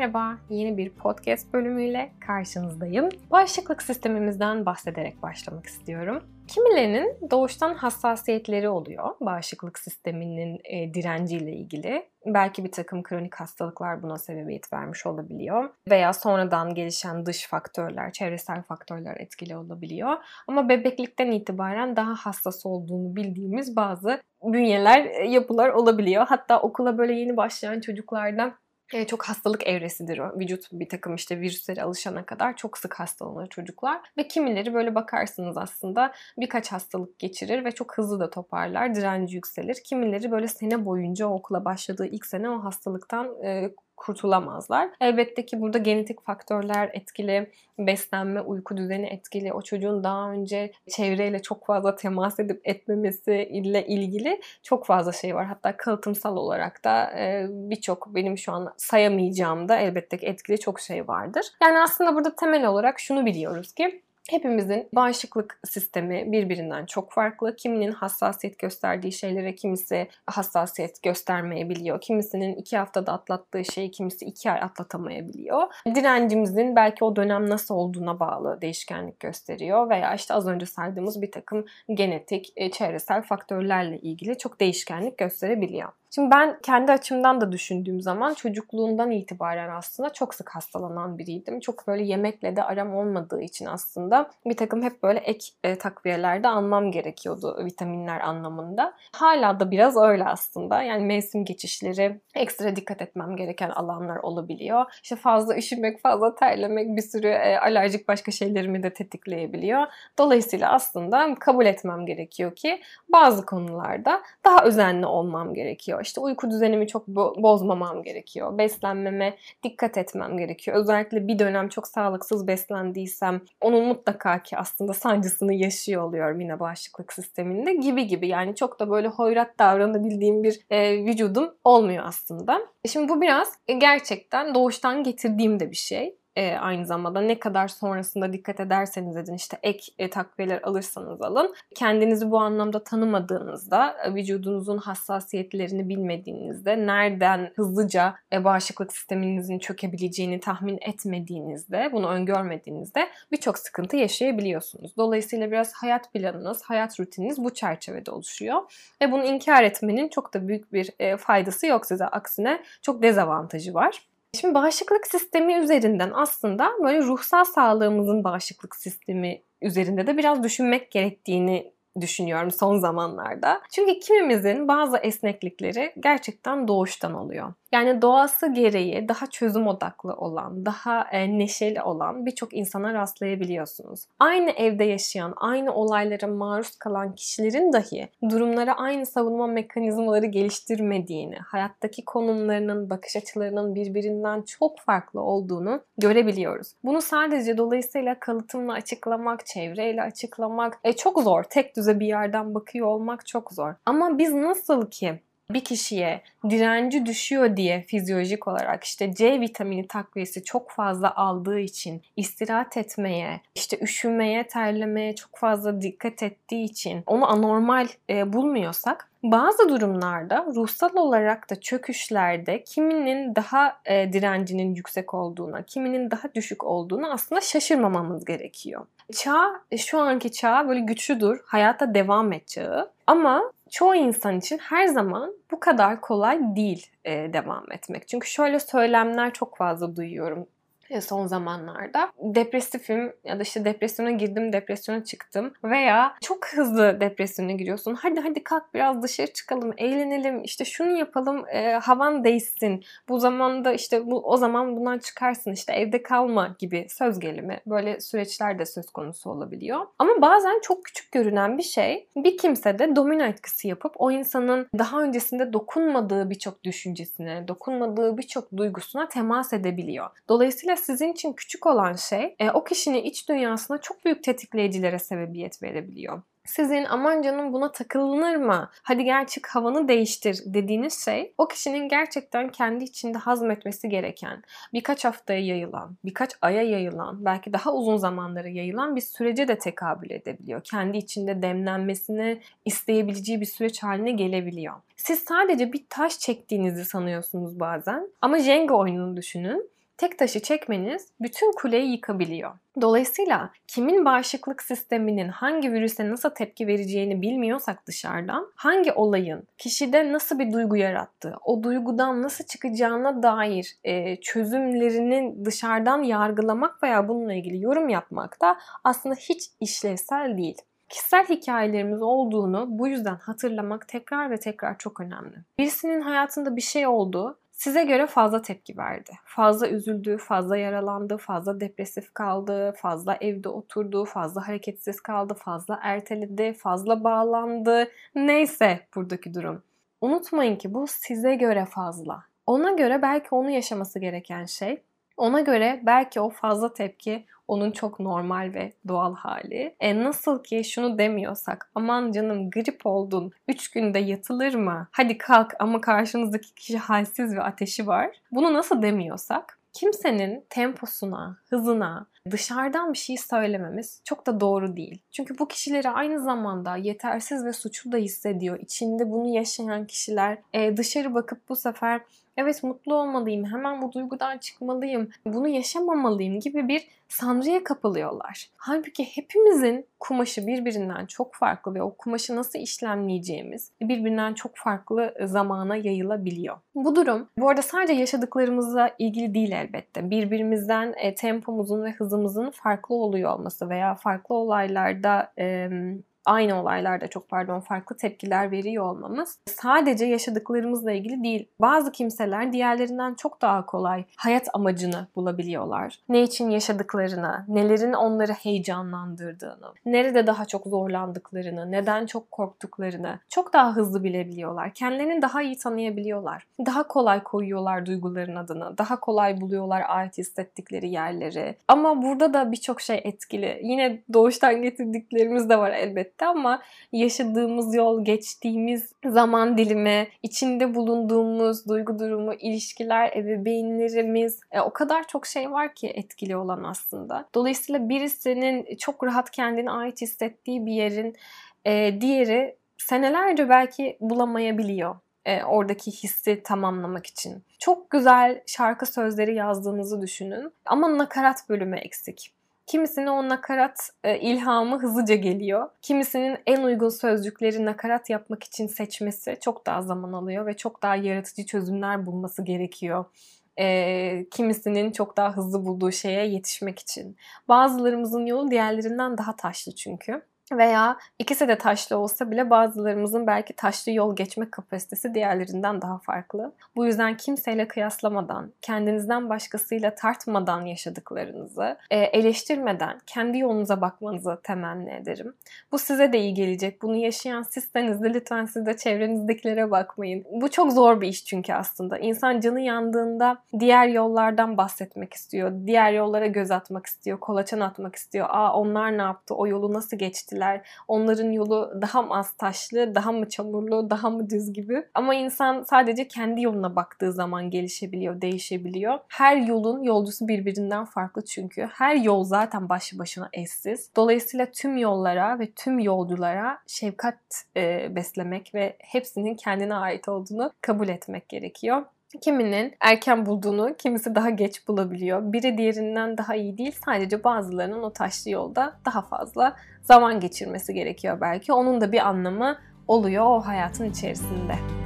Merhaba, yeni bir podcast bölümüyle karşınızdayım. Bağışıklık sistemimizden bahsederek başlamak istiyorum. Kimilerinin doğuştan hassasiyetleri oluyor bağışıklık sisteminin e, direnciyle ilgili. Belki bir takım kronik hastalıklar buna sebebiyet vermiş olabiliyor. Veya sonradan gelişen dış faktörler, çevresel faktörler etkili olabiliyor. Ama bebeklikten itibaren daha hassas olduğunu bildiğimiz bazı bünyeler, e, yapılar olabiliyor. Hatta okula böyle yeni başlayan çocuklarda e, çok hastalık evresidir o. Vücut bir takım işte virüslere alışana kadar çok sık hastalanır çocuklar. Ve kimileri böyle bakarsınız aslında birkaç hastalık geçirir ve çok hızlı da toparlar, direnci yükselir. Kimileri böyle sene boyunca okula başladığı ilk sene o hastalıktan e, kurtulamazlar. Elbette ki burada genetik faktörler etkili, beslenme, uyku düzeni etkili. O çocuğun daha önce çevreyle çok fazla temas edip etmemesi ile ilgili çok fazla şey var. Hatta kalıtımsal olarak da e, birçok benim şu an sayamayacağım da elbette ki etkili çok şey vardır. Yani aslında burada temel olarak şunu biliyoruz ki Hepimizin bağışıklık sistemi birbirinden çok farklı. Kiminin hassasiyet gösterdiği şeylere kimisi hassasiyet göstermeyebiliyor. Kimisinin iki haftada atlattığı şeyi kimisi iki ay atlatamayabiliyor. Direncimizin belki o dönem nasıl olduğuna bağlı değişkenlik gösteriyor. Veya işte az önce saydığımız bir takım genetik, e, çevresel faktörlerle ilgili çok değişkenlik gösterebiliyor. Şimdi ben kendi açımdan da düşündüğüm zaman çocukluğundan itibaren aslında çok sık hastalanan biriydim. Çok böyle yemekle de aram olmadığı için aslında bir takım hep böyle ek e, takviyelerde almam gerekiyordu vitaminler anlamında. Hala da biraz öyle aslında. Yani mevsim geçişleri ekstra dikkat etmem gereken alanlar olabiliyor. İşte fazla üşümek, fazla terlemek bir sürü e, alerjik başka şeylerimi de tetikleyebiliyor. Dolayısıyla aslında kabul etmem gerekiyor ki bazı konularda daha özenli olmam gerekiyor gerekiyor. İşte uyku düzenimi çok bo- bozmamam gerekiyor. Beslenmeme dikkat etmem gerekiyor. Özellikle bir dönem çok sağlıksız beslendiysem onun mutlaka ki aslında sancısını yaşıyor oluyorum yine bağışıklık sisteminde gibi gibi. Yani çok da böyle hoyrat davranabildiğim bir e, vücudum olmuyor aslında. Şimdi bu biraz gerçekten doğuştan getirdiğim de bir şey e, aynı zamanda ne kadar sonrasında dikkat ederseniz edin işte ek e, takviyeler alırsanız alın. Kendinizi bu anlamda tanımadığınızda, e, vücudunuzun hassasiyetlerini bilmediğinizde, nereden hızlıca e, bağışıklık sisteminizin çökebileceğini tahmin etmediğinizde, bunu öngörmediğinizde birçok sıkıntı yaşayabiliyorsunuz. Dolayısıyla biraz hayat planınız, hayat rutininiz bu çerçevede oluşuyor. Ve bunu inkar etmenin çok da büyük bir e, faydası yok size. Aksine çok dezavantajı var. Şimdi bağışıklık sistemi üzerinden aslında böyle ruhsal sağlığımızın bağışıklık sistemi üzerinde de biraz düşünmek gerektiğini düşünüyorum son zamanlarda. Çünkü kimimizin bazı esneklikleri gerçekten doğuştan oluyor. Yani doğası gereği daha çözüm odaklı olan, daha e, neşeli olan birçok insana rastlayabiliyorsunuz. Aynı evde yaşayan, aynı olaylara maruz kalan kişilerin dahi durumlara aynı savunma mekanizmaları geliştirmediğini, hayattaki konumlarının, bakış açılarının birbirinden çok farklı olduğunu görebiliyoruz. Bunu sadece dolayısıyla kalıtımla açıklamak, çevreyle açıklamak e, çok zor. Tek düze bir yerden bakıyor olmak çok zor. Ama biz nasıl ki bir kişiye direnci düşüyor diye fizyolojik olarak işte C vitamini takviyesi çok fazla aldığı için istirahat etmeye, işte üşümeye, terlemeye çok fazla dikkat ettiği için onu anormal e, bulmuyorsak bazı durumlarda ruhsal olarak da çöküşlerde kiminin daha e, direncinin yüksek olduğuna, kiminin daha düşük olduğuna aslında şaşırmamamız gerekiyor. Çağ, şu anki çağ böyle güçlüdür, hayata devam et çağı. Ama çoğu insan için her zaman bu kadar kolay değil e, devam etmek. Çünkü şöyle söylemler çok fazla duyuyorum son zamanlarda. Depresifim ya da işte depresyona girdim, depresyona çıktım veya çok hızlı depresyona giriyorsun. Hadi hadi kalk biraz dışarı çıkalım, eğlenelim, işte şunu yapalım, e, havan değişsin. Bu zamanda işte bu o zaman bundan çıkarsın, işte evde kalma gibi söz gelimi. Böyle süreçler de söz konusu olabiliyor. Ama bazen çok küçük görünen bir şey bir kimse de domino etkisi yapıp o insanın daha öncesinde dokunmadığı birçok düşüncesine, dokunmadığı birçok duygusuna temas edebiliyor. Dolayısıyla sizin için küçük olan şey e, o kişinin iç dünyasına çok büyük tetikleyicilere sebebiyet verebiliyor sizin aman canım buna takılınır mı? Hadi gel çık havanı değiştir dediğiniz şey o kişinin gerçekten kendi içinde hazmetmesi gereken, birkaç haftaya yayılan, birkaç aya yayılan, belki daha uzun zamanlara yayılan bir sürece de tekabül edebiliyor. Kendi içinde demlenmesini isteyebileceği bir süreç haline gelebiliyor. Siz sadece bir taş çektiğinizi sanıyorsunuz bazen ama Jenga oyununu düşünün tek taşı çekmeniz bütün kuleyi yıkabiliyor. Dolayısıyla kimin bağışıklık sisteminin hangi virüse nasıl tepki vereceğini bilmiyorsak dışarıdan, hangi olayın kişide nasıl bir duygu yarattığı, o duygudan nasıl çıkacağına dair e, çözümlerini dışarıdan yargılamak veya bununla ilgili yorum yapmak da aslında hiç işlevsel değil kişisel hikayelerimiz olduğunu bu yüzden hatırlamak tekrar ve tekrar çok önemli. Birisinin hayatında bir şey oldu, size göre fazla tepki verdi. Fazla üzüldü, fazla yaralandı, fazla depresif kaldı, fazla evde oturdu, fazla hareketsiz kaldı, fazla erteledi, fazla bağlandı. Neyse buradaki durum. Unutmayın ki bu size göre fazla. Ona göre belki onu yaşaması gereken şey. Ona göre belki o fazla tepki onun çok normal ve doğal hali. E nasıl ki şunu demiyorsak aman canım grip oldun 3 günde yatılır mı? Hadi kalk ama karşınızdaki kişi halsiz ve ateşi var. Bunu nasıl demiyorsak kimsenin temposuna, hızına, dışarıdan bir şey söylememiz çok da doğru değil. Çünkü bu kişileri aynı zamanda yetersiz ve suçlu da hissediyor. İçinde bunu yaşayan kişiler e, dışarı bakıp bu sefer evet mutlu olmalıyım, hemen bu duygudan çıkmalıyım, bunu yaşamamalıyım gibi bir sanrıya kapılıyorlar. Halbuki hepimizin kumaşı birbirinden çok farklı ve o kumaşı nasıl işlemleyeceğimiz birbirinden çok farklı zamana yayılabiliyor. Bu durum bu arada sadece yaşadıklarımızla ilgili değil elbette. Birbirimizden e, tempomuzun ve hızımızın farklı oluyor olması veya farklı olaylarda e, aynı olaylarda çok pardon farklı tepkiler veriyor olmamız sadece yaşadıklarımızla ilgili değil. Bazı kimseler diğerlerinden çok daha kolay hayat amacını bulabiliyorlar. Ne için yaşadıklarını, nelerin onları heyecanlandırdığını, nerede daha çok zorlandıklarını, neden çok korktuklarını çok daha hızlı bilebiliyorlar. Kendilerini daha iyi tanıyabiliyorlar. Daha kolay koyuyorlar duyguların adını. Daha kolay buluyorlar ait hissettikleri yerleri. Ama burada da birçok şey etkili. Yine doğuştan getirdiklerimiz de var elbette elbette ama yaşadığımız yol, geçtiğimiz zaman dilimi, içinde bulunduğumuz duygu durumu, ilişkiler, ebeveynlerimiz e, o kadar çok şey var ki etkili olan aslında. Dolayısıyla birisinin çok rahat kendine ait hissettiği bir yerin e, diğeri senelerce belki bulamayabiliyor e, oradaki hissi tamamlamak için. Çok güzel şarkı sözleri yazdığınızı düşünün ama nakarat bölümü eksik. Kimisinin o nakarat e, ilhamı hızlıca geliyor. Kimisinin en uygun sözcükleri nakarat yapmak için seçmesi çok daha zaman alıyor ve çok daha yaratıcı çözümler bulması gerekiyor. E, kimisinin çok daha hızlı bulduğu şeye yetişmek için. Bazılarımızın yolu diğerlerinden daha taşlı çünkü veya ikisi de taşlı olsa bile bazılarımızın belki taşlı yol geçme kapasitesi diğerlerinden daha farklı. Bu yüzden kimseyle kıyaslamadan, kendinizden başkasıyla tartmadan yaşadıklarınızı, e, eleştirmeden kendi yolunuza bakmanızı temenni ederim. Bu size de iyi gelecek. Bunu yaşayan sizseniz de lütfen siz de çevrenizdekilere bakmayın. Bu çok zor bir iş çünkü aslında. İnsan canı yandığında diğer yollardan bahsetmek istiyor. Diğer yollara göz atmak istiyor. Kolaçan atmak istiyor. Aa onlar ne yaptı? O yolu nasıl geçti? Gittiler. Onların yolu daha mı az taşlı, daha mı çamurlu, daha mı düz gibi. Ama insan sadece kendi yoluna baktığı zaman gelişebiliyor, değişebiliyor. Her yolun yolcusu birbirinden farklı çünkü. Her yol zaten başlı başına eşsiz. Dolayısıyla tüm yollara ve tüm yolculara şefkat e, beslemek ve hepsinin kendine ait olduğunu kabul etmek gerekiyor. Kiminin erken bulduğunu, kimisi daha geç bulabiliyor. Biri diğerinden daha iyi değil. Sadece bazılarının o taşlı yolda daha fazla zaman geçirmesi gerekiyor belki. Onun da bir anlamı oluyor o hayatın içerisinde.